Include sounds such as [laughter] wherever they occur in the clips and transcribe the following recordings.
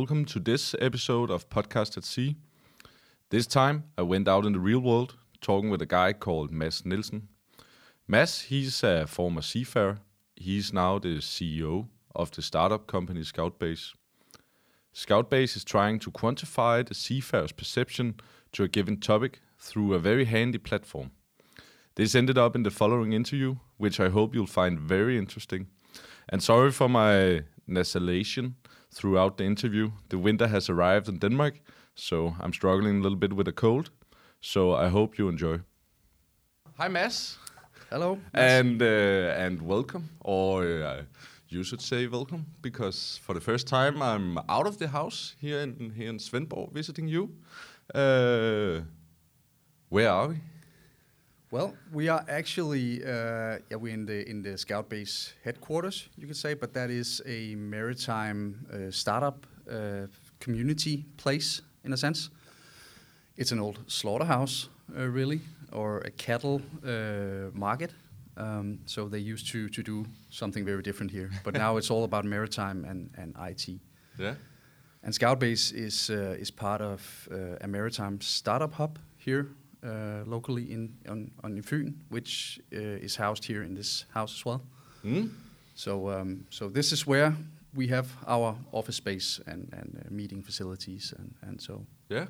welcome to this episode of Podcast at Sea. This time, I went out in the real world talking with a guy called Mads Nielsen. Mads, he's a former seafarer. He's now the CEO of the startup company Scoutbase. Scoutbase is trying to quantify the seafarer's perception to a given topic through a very handy platform. This ended up in the following interview, which I hope you'll find very interesting. And sorry for my nasalization throughout the interview. The winter has arrived in Denmark, so I'm struggling a little bit with a cold. So I hope you enjoy. Hi, Mads. Hello. And uh, and welcome, or uh, you should say welcome, because for the first time I'm out of the house here in here in Svendborg visiting you. Uh, where are we? Well, we are actually uh, yeah we're in the in the Scout Base headquarters, you could say, but that is a maritime uh, startup uh, community place in a sense. It's an old slaughterhouse, uh, really, or a cattle uh, market. Um, so they used to to do something very different here, but now it's all about maritime and and IT. Yeah. And Scout Base is uh, is part of uh, a maritime startup hub here uh, locally in on, on Fyn, which uh, is housed here in this house as well. Mm? So um, so this is where we have our office space and and uh, meeting facilities and and so Yeah.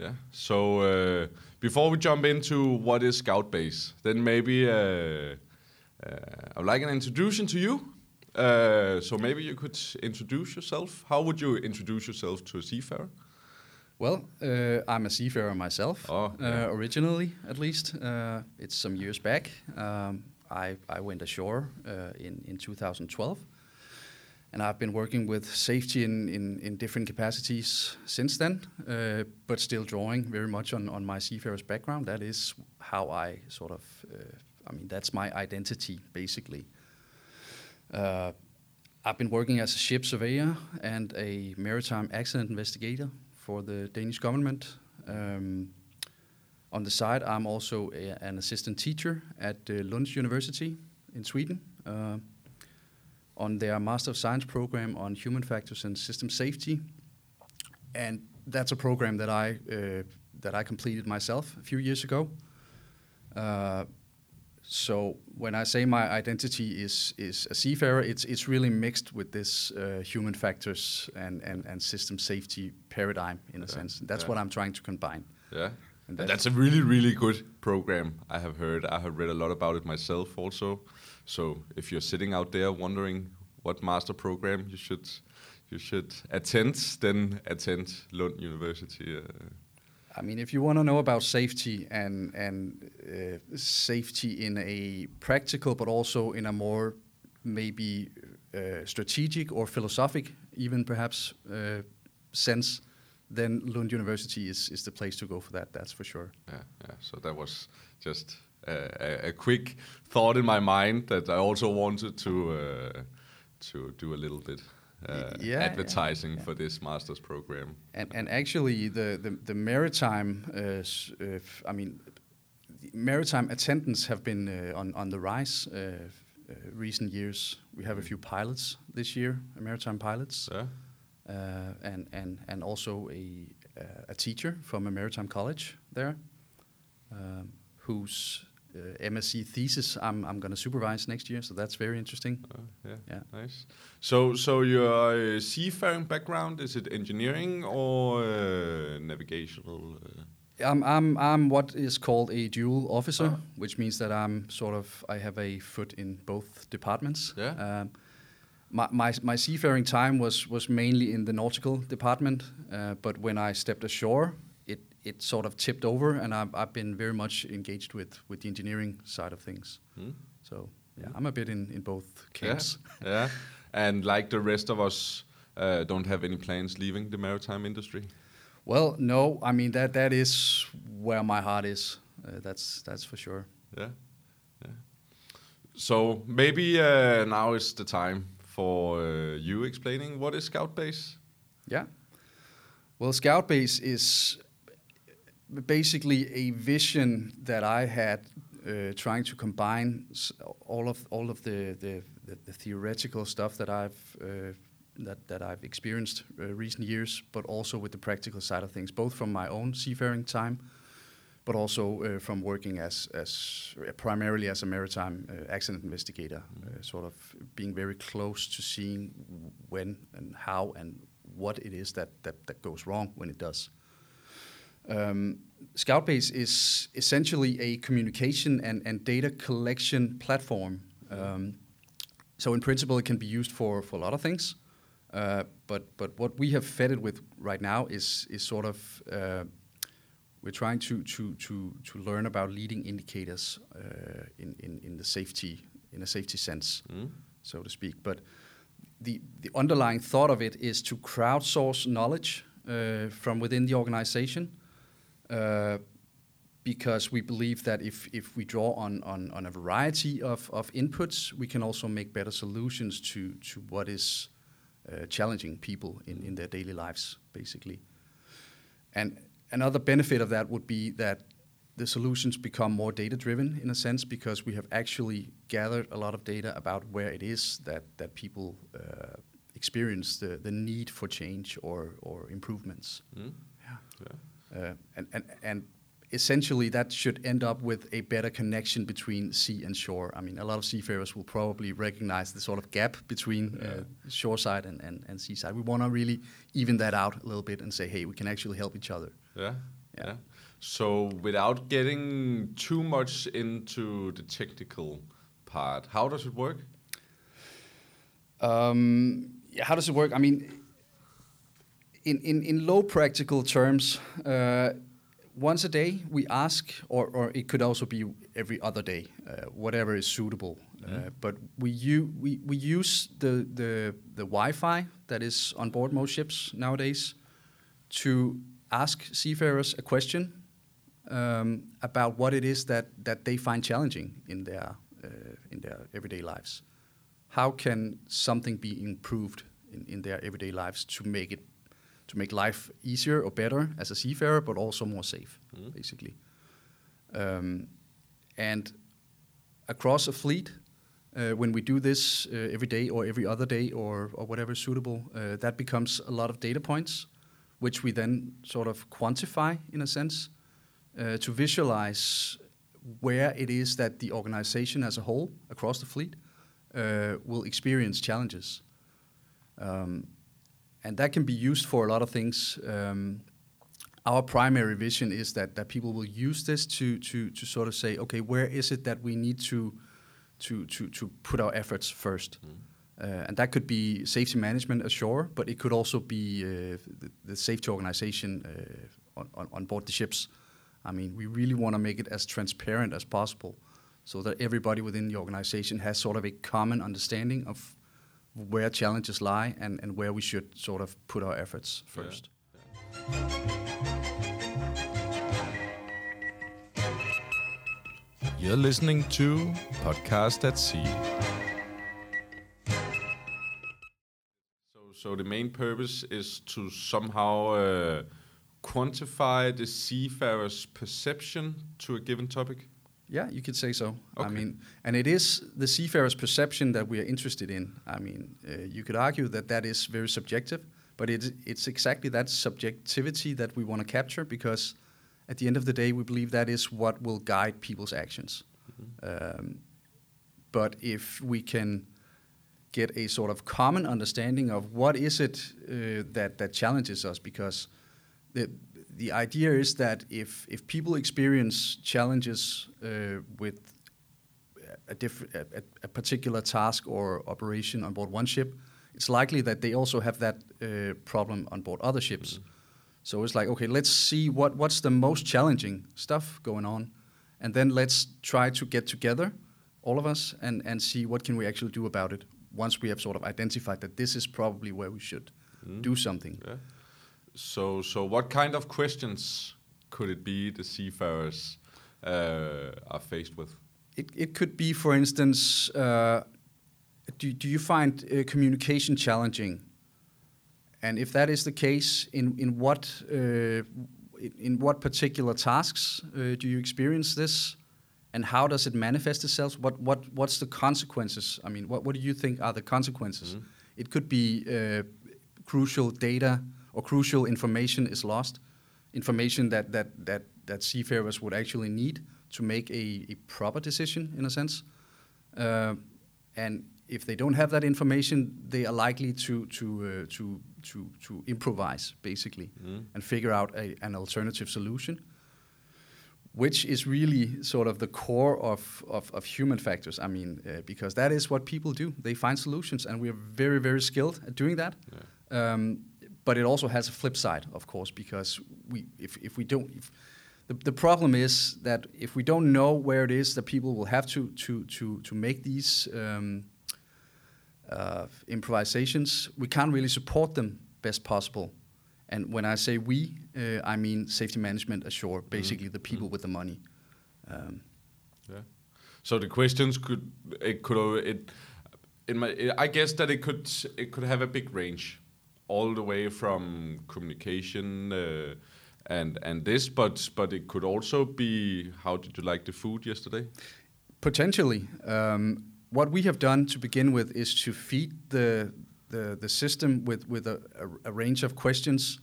Yeah. So uh, before we jump into what is Scout Base, then maybe uh, uh, I would like an introduction to you. Uh, so maybe you could introduce yourself. How would you introduce yourself to a seafarer? Well, uh, I'm a seafarer myself, Oh, yeah. uh, originally at least. Uh, it's some years back. Um, I, I went ashore uh, in, in 2012, and I've been working with safety in, in, in different capacities since then, uh, but still drawing very much on, on my seafarer's background. That is how I sort of, uh, I mean, that's my identity basically. Uh, I've been working as a ship surveyor and a maritime accident investigator for the Danish government. Um, on the side, I'm also a, an assistant teacher at uh, Lund University in Sweden uh, on their Master of Science program on human factors and system safety. And that's a program that I uh, that I completed myself a few years ago. So when I say my identity is is a seafarer, it's it's really mixed with this uh, human factors and, and, and system safety paradigm in a Yeah, sense. That's yeah. what I'm trying to combine. Yeah. And And that- that's a really, really good program. I have heard. I have read a lot about it myself also. So if you're sitting out there wondering what master program you should you should attend, then attend Lund University. Uh, I mean, if you want to know about safety and and uh, safety in a practical, but also in a more maybe uh, strategic or philosophic, even perhaps uh, sense, then Lund University is is the place to go for that. That's for sure. yeah, yeah. So that was just a, a, quick thought in my mind that I also wanted to uh, to do a little bit. Uh, yeah, advertising yeah. for this master's program. And and actually, the the, the maritime, uh, uh, mean, the maritime attendants have been uh, on on the rise. Uh, uh, recent years, we have a few pilots this year, maritime pilots, Yeah. uh, and and and also a uh, a teacher from a maritime college there, um, whose uh, MSc thesis I'm I'm going to supervise next year. So that's very interesting. Uh, yeah. Yeah. Nice. So, so your uh, seafaring background is it engineering or uh, navigational? Uh, I'm I'm I'm what is called a dual officer, Ah. which means that I'm sort of I have a foot in both departments. Yeah. Um, my, my my seafaring time was was mainly in the nautical department, uh, but when I stepped ashore, it sort of tipped over, and I've I've been very much engaged with with the engineering side of things. hmm? So yeah, I'm a bit in in both camps. Yeah. yeah. And like the rest of us, uh, don't have any plans leaving the maritime industry. Well, no, I mean that that is where my heart is. Uh, that's that's for sure. Yeah. Yeah. So maybe uh, now is the time for uh, you explaining what is Scout Base. Yeah. Well, Scout Base is basically a vision that I had, uh, trying to combine all of all of the the, the, the theoretical stuff that I've uh, that, that I've experienced uh, recent years, but also with the practical side of things, both from my own seafaring time, but also uh, from working as, as uh, primarily as a maritime uh, accident investigator, uh, sort of being very close to seeing when and how and what it is that, that, that goes wrong when it does. Um, Scoutbase is essentially a communication and, and data collection platform. Um, so in principle, it can be used for, for a lot of things. Uh, but but what we have fed it with right now is is sort of uh, we're trying to to to to learn about leading indicators uh, in, in in the safety in a safety sense, Mm. so to speak. But the the underlying thought of it is to crowdsource knowledge uh, from within the organization. Uh, because we believe that if, if we draw on, on, on a variety of, of inputs, we can also make better solutions to, to what is uh, challenging people in, in their daily lives, basically. And another benefit of that would be that the solutions become more data driven in a sense because we have actually gathered a lot of data about where it is that, that people uh, experience the, the need for change or, or improvements. Mm. Yeah. Yeah. Uh, and, and, and essentially, that should end up with a better connection between sea and shore. I mean, a lot of seafarers will probably recognize the sort of gap between uh, shore side and, and, and seaside. We want to really even that out a little bit and say, hey, we can actually help each other. Yeah. Yeah. Yeah. So without getting too much into the technical part, how does it work? Um, how does it work? I mean, in, in, in low practical terms, uh, once a day we ask, or, or it could also be every other day, uh, whatever is suitable. Uh, but we, u- we, we use the, the, the Wi Fi that is on board most ships nowadays to ask seafarers a question um, about what it is that, that they find challenging in their, uh, in their everyday lives. How can something be improved in, in their everyday lives to make it to make life easier or better as a seafarer, but also more safe, Mm. basically. Um, and across a fleet, uh, when we do this uh, every day or every other day or, or whatever is suitable, uh, that becomes a lot of data points, which we then sort of quantify in a sense uh, to visualize where it is that the organization as a whole across the fleet uh, will experience challenges. Um, and that can be used for a lot of things. Um, our primary vision is that, that people will use this to, to, to sort of say, okay, where is it that we need to, to, to, to put our efforts first? Uh, and that could be safety management ashore, but it could also be uh, the, the safety organization uh, on, on, on board the ships. I mean, we really want to make it as transparent as possible so that everybody within the organization has sort of a common understanding of where challenges lie and, and where we should sort of put our efforts Yeah. first. You're listening to Podcast at Sea. So, so the main purpose is to somehow uh, quantify the seafarer's perception to a given topic. Yeah, you could say so. I mean, and it is the seafarer's perception that we are interested in. I mean, uh, you could argue that that is very subjective, but it, it's exactly that subjectivity that we want to capture because at the end of the day, we believe that is what will guide people's actions. Um, but if we can get a sort of common understanding of what is it uh, that that challenges us, because the the idea is that if if people experience challenges uh, with a, diff- a, a- particular task or operation on board one ship, it's likely that they also have that uh, problem on board other ships. So it's like, okay, let's see what, what's the most challenging stuff going on, and then let's try to get together, all of us, and, and see what can we actually do about it once we have sort of identified that this is probably where we should do something. Yeah. So, so what kind of questions could it be the seafarers uh, are faced with? It, it could be, for instance, uh, do, do you find uh, communication challenging? And if that is the case, in, in, what, uh, in, what particular tasks uh, do you experience this? And how does it manifest itself? What, what, what's the consequences? I mean, what, what do you think are the consequences It could be uh, crucial data or crucial information is lost, information that that that that seafarers would actually need to make a, a proper decision in a sense. Uh, and if they don't have that information, they are likely to to uh, to to to improvise basically Mm. and figure out a, an alternative solution, which is really sort of the core of of, of human factors. I mean, uh, because that is what people do. They find solutions, and we are very very skilled at doing that. Um, but it also has a flip side, of course, because we if if we don't. If, the, the problem is that if we don't know where it is that people will have to to to to make these um, uh, improvisations, we can't really support them best possible. And when I say we, uh, I mean safety management ashore, basically the people with the money. Um, Yeah. So the questions could it could it in my I guess that it could it could have a big range, all the way from communication uh, and and this, but but it could also be how did you like the food yesterday? Potentially. Um, what we have done to begin with is to feed the the, the system with, with a, a, a range of questions.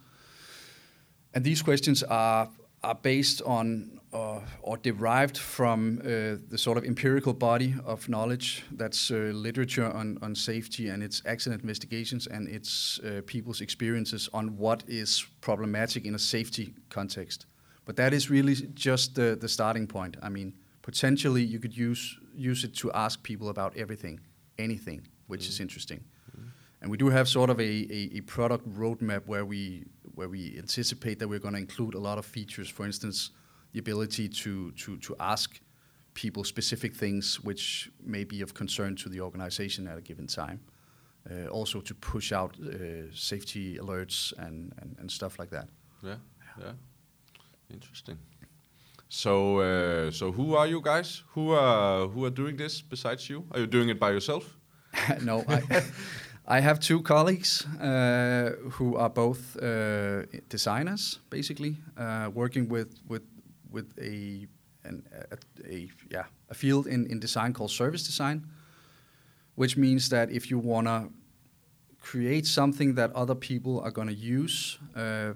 And these questions are, are based on uh, or derived from uh, the sort of empirical body of knowledge that's uh, literature on, on safety and its accident investigations and its uh, people's experiences on what is problematic in a safety context. But that is really just the, the starting point. I mean, potentially you could use use it to ask people about everything, anything, which is interesting. And we do have sort of a, a, a product roadmap where we where we anticipate that we're going to include a lot of features. For instance, the ability to to to ask people specific things which may be of concern to the organization at a given time. Uh, also to push out uh, safety alerts and, and, and stuff like that. Yeah, yeah, interesting. So uh, so who are you guys? Who are who are doing this besides you? Are you doing it by yourself? [laughs] no, I, [laughs] I have two colleagues uh, who are both uh, designers, basically, uh, working with with with a, an, a, a yeah a field in, in design called service design, which means that if you wanna create something that other people are gonna use. Uh,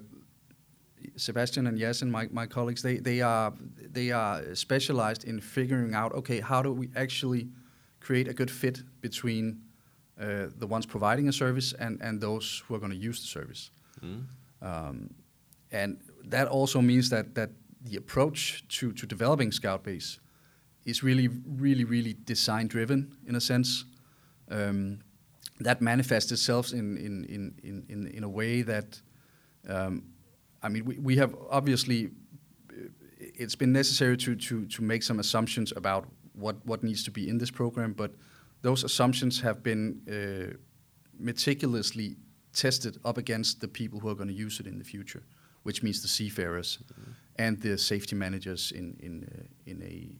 Sebastian and Yasin, my, my colleagues, they, they are they are specialized in figuring out okay how do we actually create a good fit between uh, the ones providing a service and, and those who are going to use the service. Mm. Um, and that also means that, that the approach to, to developing Scout Base is really, really, really design driven in a sense. Um, that manifests itself in, in, in, in, in, a way that, um, I mean, we, we have obviously, uh, it's been necessary to, to, to make some assumptions about what, what needs to be in this program, but those assumptions have been uh, meticulously tested up against the people who are going to use it in the future, which means the seafarers and the safety managers in in uh, in a,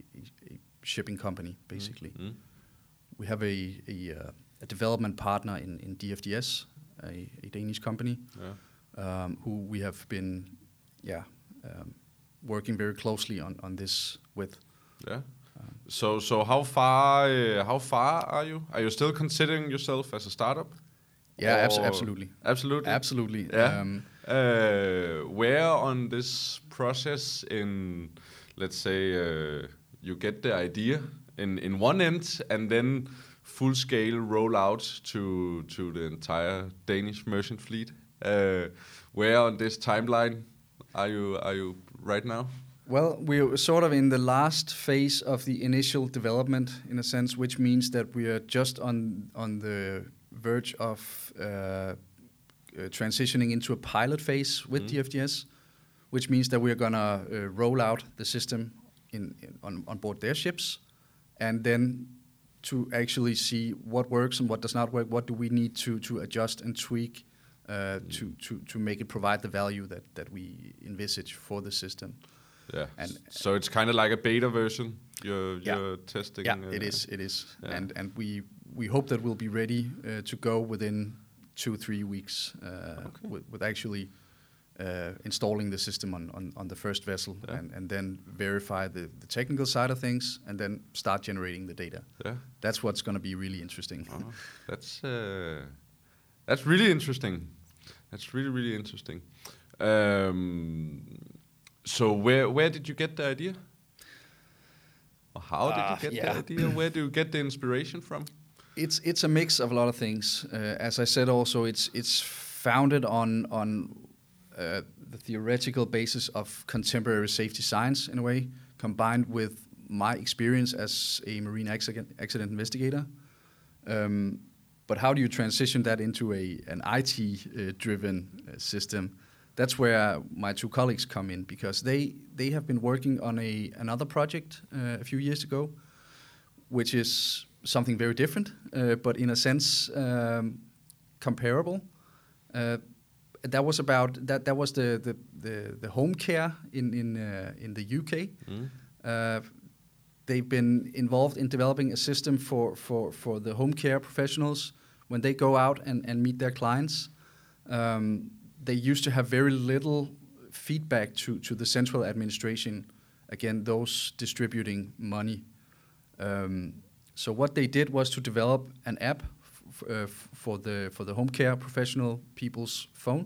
a shipping company, basically. Mm. We have a a, uh, a development partner in in DFDS, a, a Danish company, Yeah. um, who we have been, yeah, um, working very closely on on this with. Yeah. So so how far uh, how far are you? Are you still considering yourself as a startup? Yeah, abso- absolutely, Absolutely. absolutely. Yeah. Um, Uh, where on this process in let's say uh, you get the idea in in one end and then full scale rollout to to the entire Danish merchant fleet. Uh, where on this timeline are you are you right now? Well, we're sort of in the last phase of the initial development, in a sense, which means that we are just on on the verge of uh, uh, transitioning into a pilot phase with Mhm. DFDS, which means that we're gonna uh, roll out the system in, in on, on board their ships, and then to actually see what works and what does not work. What do we need to to adjust and tweak uh, to, to to make it provide the value that that we envisage for the system. Yeah. And- so it's kind of like a beta version you're Yeah. you're testing. Yeah, it uh, is. It is, yeah. and and we we hope that we'll be ready uh, to go within two three weeks uh, Okay. with, with actually uh, installing the system on, on, on the first vessel, Yeah. and, and then verify the, the technical side of things, and then start generating the data. Yeah. That's what's going to be really interesting. Uh-huh. That's uh, That's really interesting. That's really really interesting. Um, so where where did you get the idea? Or how did Ah, you get yeah. the idea? Where do you get the inspiration from? It's it's a mix of a lot of things. Uh, as I said, also it's it's founded on on uh, the theoretical basis of contemporary safety science in a way, combined with my experience as a marine accident, accident investigator. Um, but how do you transition that into a an IT uh, driven uh, system? That's where my two colleagues come in because they they have been working on a another project uh, a few years ago, which is something very different, uh, but in a sense um, comparable. Uh, that was about that. That was the the, the, the home care in in uh, in the UK. Uh, they've been involved in developing a system for, for, for the home care professionals when they go out and, and meet their clients. Um, they used to have very little feedback to, to the central administration, again, those distributing money. Um, so what they did was to develop an app f- uh, f- for the for the home care professional people's phone.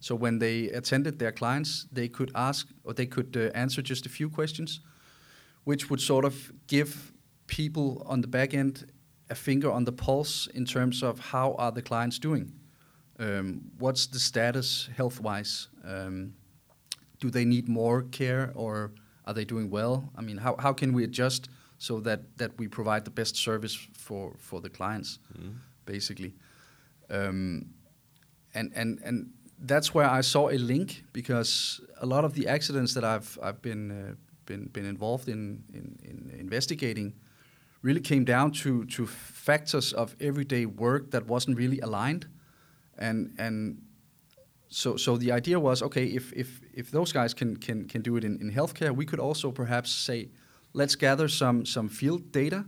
So when they attended their clients, they could ask or they could uh, answer just a few questions, which would sort of give people on the back end a finger on the pulse in terms of how are the clients doing. Um, what's the status health wise? Um, do they need more care or are they doing well? I mean, how, how can we adjust so that, that we provide the best service for, for the clients, basically? Um, and, and, and that's where I saw a link because a lot of the accidents that I've, I've been, uh, been, been involved in, in, in investigating really came down to, to factors of everyday work that wasn't really aligned. And, and so, so the idea was okay, if, if, if those guys can, can, can do it in, in healthcare, we could also perhaps say, let's gather some, some field data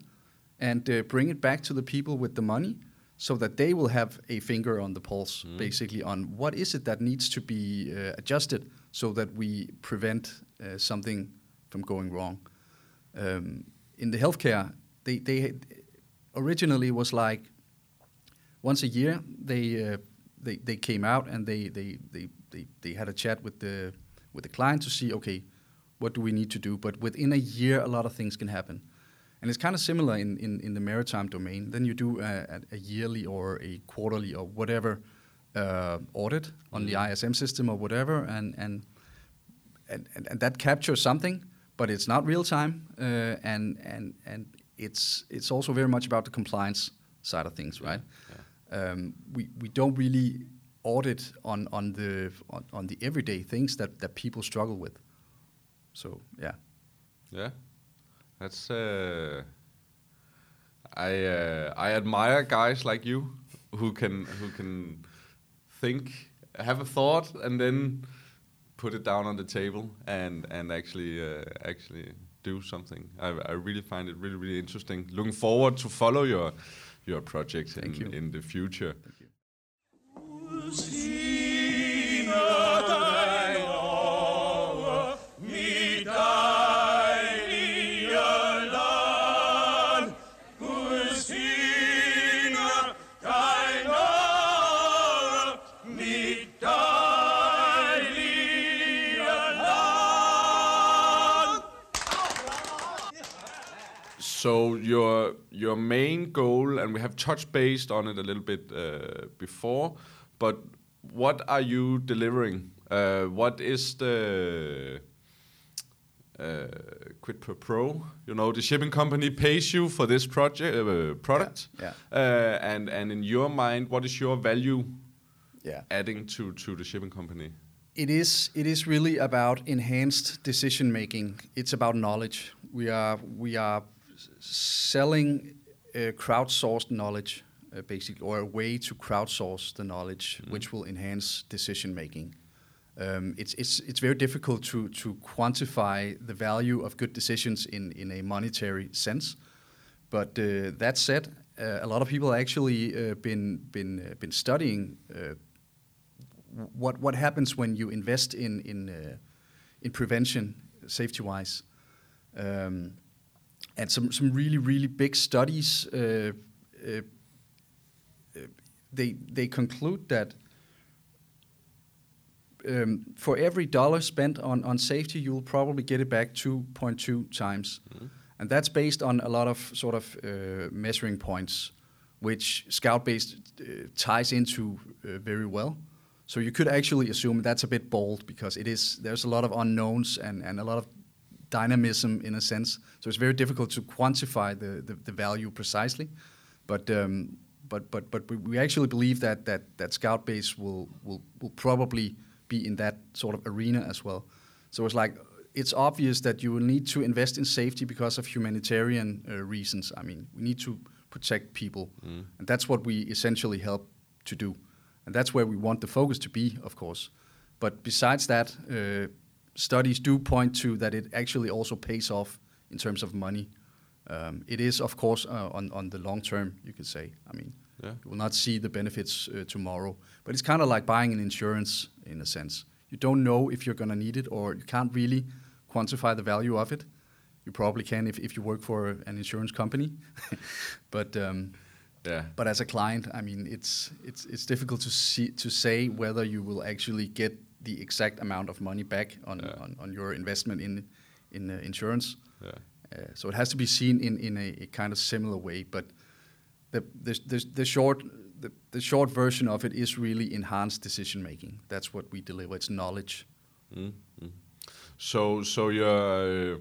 and uh, bring it back to the people with the money so that they will have a finger on the pulse, basically, on what is it that needs to be uh, adjusted so that we prevent uh, something from going wrong. Um, in the healthcare, they, they originally was like once a year they uh, they, they came out and they, they, they, they, they had a chat with the with the client to see okay what do we need to do? But within a year a lot of things can happen. And it's kind of similar in, in, in the maritime domain. Then you do a, a, yearly or a quarterly or whatever uh, audit on the ISM system or whatever and and, and, and and that captures something but it's not real time uh, and and and it's it's also very much about the compliance side of things right? Um, we we don't really audit on on the on, on the everyday things that that people struggle with. So yeah, Yeah, that's. Uh, I uh, I admire guys like you who can who can think, have a thought, and then put it down on the table and and actually uh, actually do something. I, I really find it really really interesting. Looking forward to follow your your project in, you. in the future. So your your main goal, and we have touched based on it a little bit uh, before, but what are you delivering? Uh, what is the uh, quid pro pro? You know, the shipping company pays you for this project uh, product, Yeah, Uh, and and in your mind, what is your value yeah. adding to to the shipping company? It is it is really about enhanced decision making. It's about knowledge. We are we are selling uh, crowdsourced knowledge, uh, basically, or a way to crowdsource the knowledge, which will enhance decision making. Um, it's it's it's very difficult to to quantify the value of good decisions in in a monetary sense. But uh, that said, uh, a lot of people actually uh, been been uh, been studying uh, what what happens when you invest in in uh, in prevention safety wise um, and some some really really big studies uh, uh, uh, they they conclude that um, for every dollar spent on, on safety, you'll probably get it back 2.2 times. And that's based on a lot of sort of uh, measuring points, which Scout based uh, ties into uh, very well. So you could actually assume that's a bit bold because it is there's a lot of unknowns and, and a lot of dynamism in a sense. So it's very difficult to quantify the, the, the value precisely. But um, but but but we- we actually believe that that that Scout base will will will probably be in that sort of arena as well. So it's like it's obvious that you will need to invest in safety because of humanitarian uh, reasons. I mean, we need to protect people, and that's what we essentially help to do, and that's where we want the focus to be, of course. But besides that, uh, studies do point to that it actually also pays off in terms of money. Um, it is, of course, uh, on on the long term, you could say. I mean, Yeah. you will not see the benefits uh, tomorrow, but it's kind of like buying an insurance in a sense. You don't know if you're going to need it, or you can't really quantify the value of it. You probably can if, if you work for an insurance company, [laughs] but um, Yeah. but as a client, I mean, it's it's it's difficult to see to say whether you will actually get the exact amount of money back on Yeah. on, on your investment in in uh, insurance. Yeah. Uh, so it has to be seen in in a, a kind of similar way. But the the the, the short the, the short version of it is really enhanced decision making. That's what we deliver. It's knowledge. Mm, mm. So, so your uh,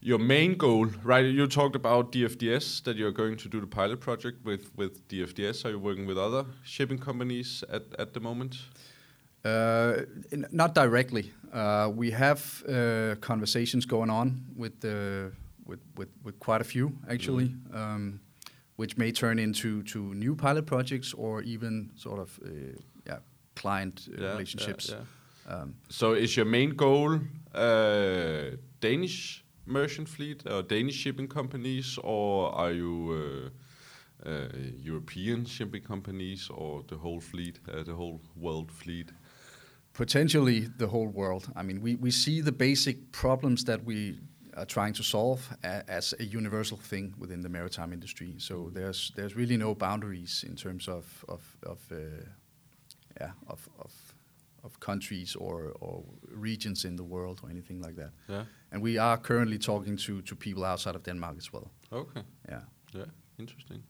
your main goal, right? You talked about DFDS that you're going to do the pilot project with with DFDS. Are you working with other shipping companies at at the moment? Uh, not directly. Uh, we have uh, conversations going on with the with, with with quite a few actually, um, which may turn into to new pilot projects or even sort of uh, yeah client uh, Yeah, relationships. yeah, Um, So, is your main goal uh, Danish merchant fleet or Danish shipping companies, or are you uh, uh, European shipping companies, or the whole fleet, uh, the whole world fleet? Potentially the whole world. I mean, we, we see the basic problems that we are trying to solve a, as a universal thing within the maritime industry. So there's there's really no boundaries in terms of of of uh, yeah of, of of countries or or regions in the world or anything like that. Yeah. And we are currently talking to to people outside of Denmark as well. Okay. Yeah. Yeah, interesting.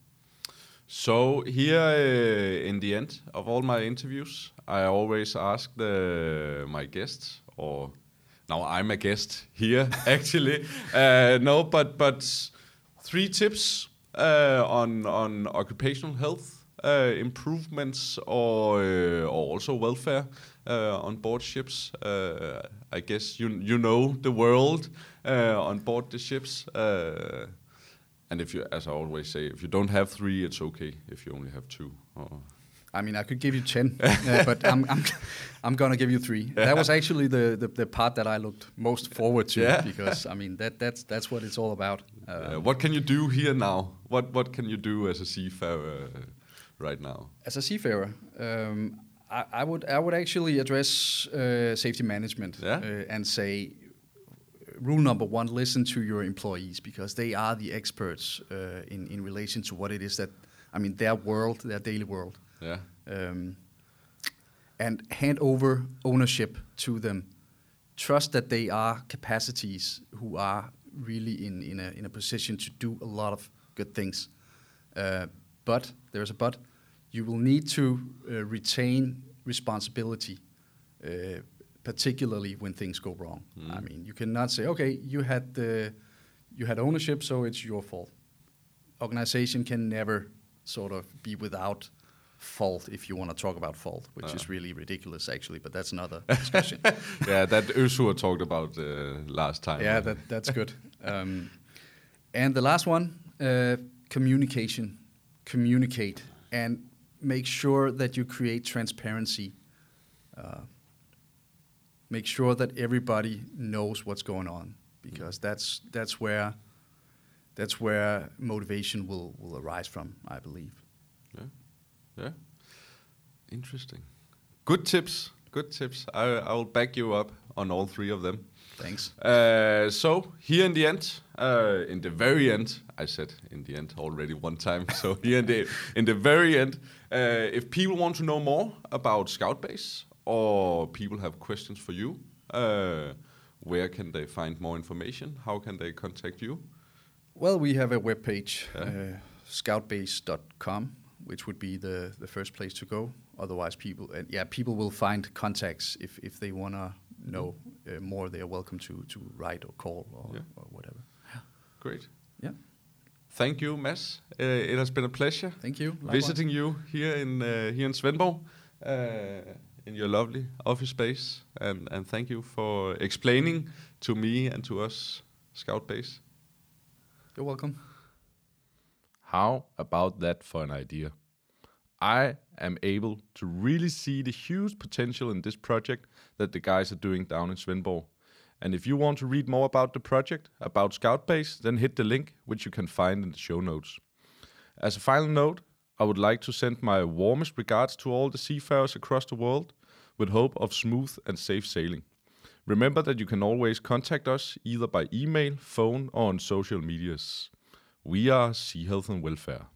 So here uh, in the end of all my interviews, I always ask the my guests, or now I'm a guest here [laughs] actually. uh, no, but but three tips uh, on on occupational health uh, improvements or uh, or also welfare uh, on board ships. I guess you you know the world on board the ships. And if you, as I always say, if you don't have three, it's okay. If you only have two, or I mean, I could give you ten, [laughs] uh, but I'm I'm I'm gonna give you three. That was actually the, the, the part that I looked most forward to Yeah. because I mean that that's that's what it's all about. Uh, what can you do here now? What what can you do as a seafarer uh, right now? as a seafarer, um, I, I would I would actually address uh, safety management Yeah. uh, and say rule number one: listen to your employees because they are the experts uh, in in relation to what it is that I mean their world, their daily world. Yeah, um, and hand over ownership to them. Trust that they are capacities who are really in, in, a, in a position to do a lot of good things. Uh, but, there's a but, you will need to uh, retain responsibility, uh, particularly when things go wrong. I mean, you cannot say, okay, you had, the, you had ownership, so it's your fault. Organization can never sort of be without fault if you want to talk about fault, which is really ridiculous actually, but that's another [laughs] discussion. yeah. That Usur talked about uh, last time. yeah, that, that's good. Um, and the last one, uh, communication. Communicate and make sure that you create transparency. Uh, make sure that everybody knows what's going on because that's that's where that's where motivation will, will arise from, I believe. yeah, yeah. Interesting. Good tips. Good tips. I I will back you up on all three of them. Thanks. Uh, so here in the end, uh, in the very end, I said in the end already one time. so [laughs] here in the in the very end, uh, if people want to know more about Scout Base or people have questions for you, uh, where can they find more information? How can they contact you? Well, we have a webpage, yeah. uh, scoutbase.com, which would be the, the first place to go. Otherwise, people and yeah, people will find contacts if, if they want to know uh, more. They are welcome to to write or call or, yeah. or whatever. Great. Yeah. Thank you, Mads. Uh, it has been a pleasure. Thank you. Likewise. Visiting you here in uh, here in Svendborg, uh, in your lovely office space, and and thank you for explaining to me and to us Scout Base. You're welcome. How about that for an idea? I am able to really see the huge potential in this project that the guys are doing down in Svendborg. And if you want to read more about the project, about Scout Base, then hit the link, which you can find in the show notes. As a final note, I would like to send my warmest regards to all the seafarers across the world with hope of smooth and safe sailing. Remember that you can always contact us either by email, phone, or on social medias. We are Sea Health and Welfare.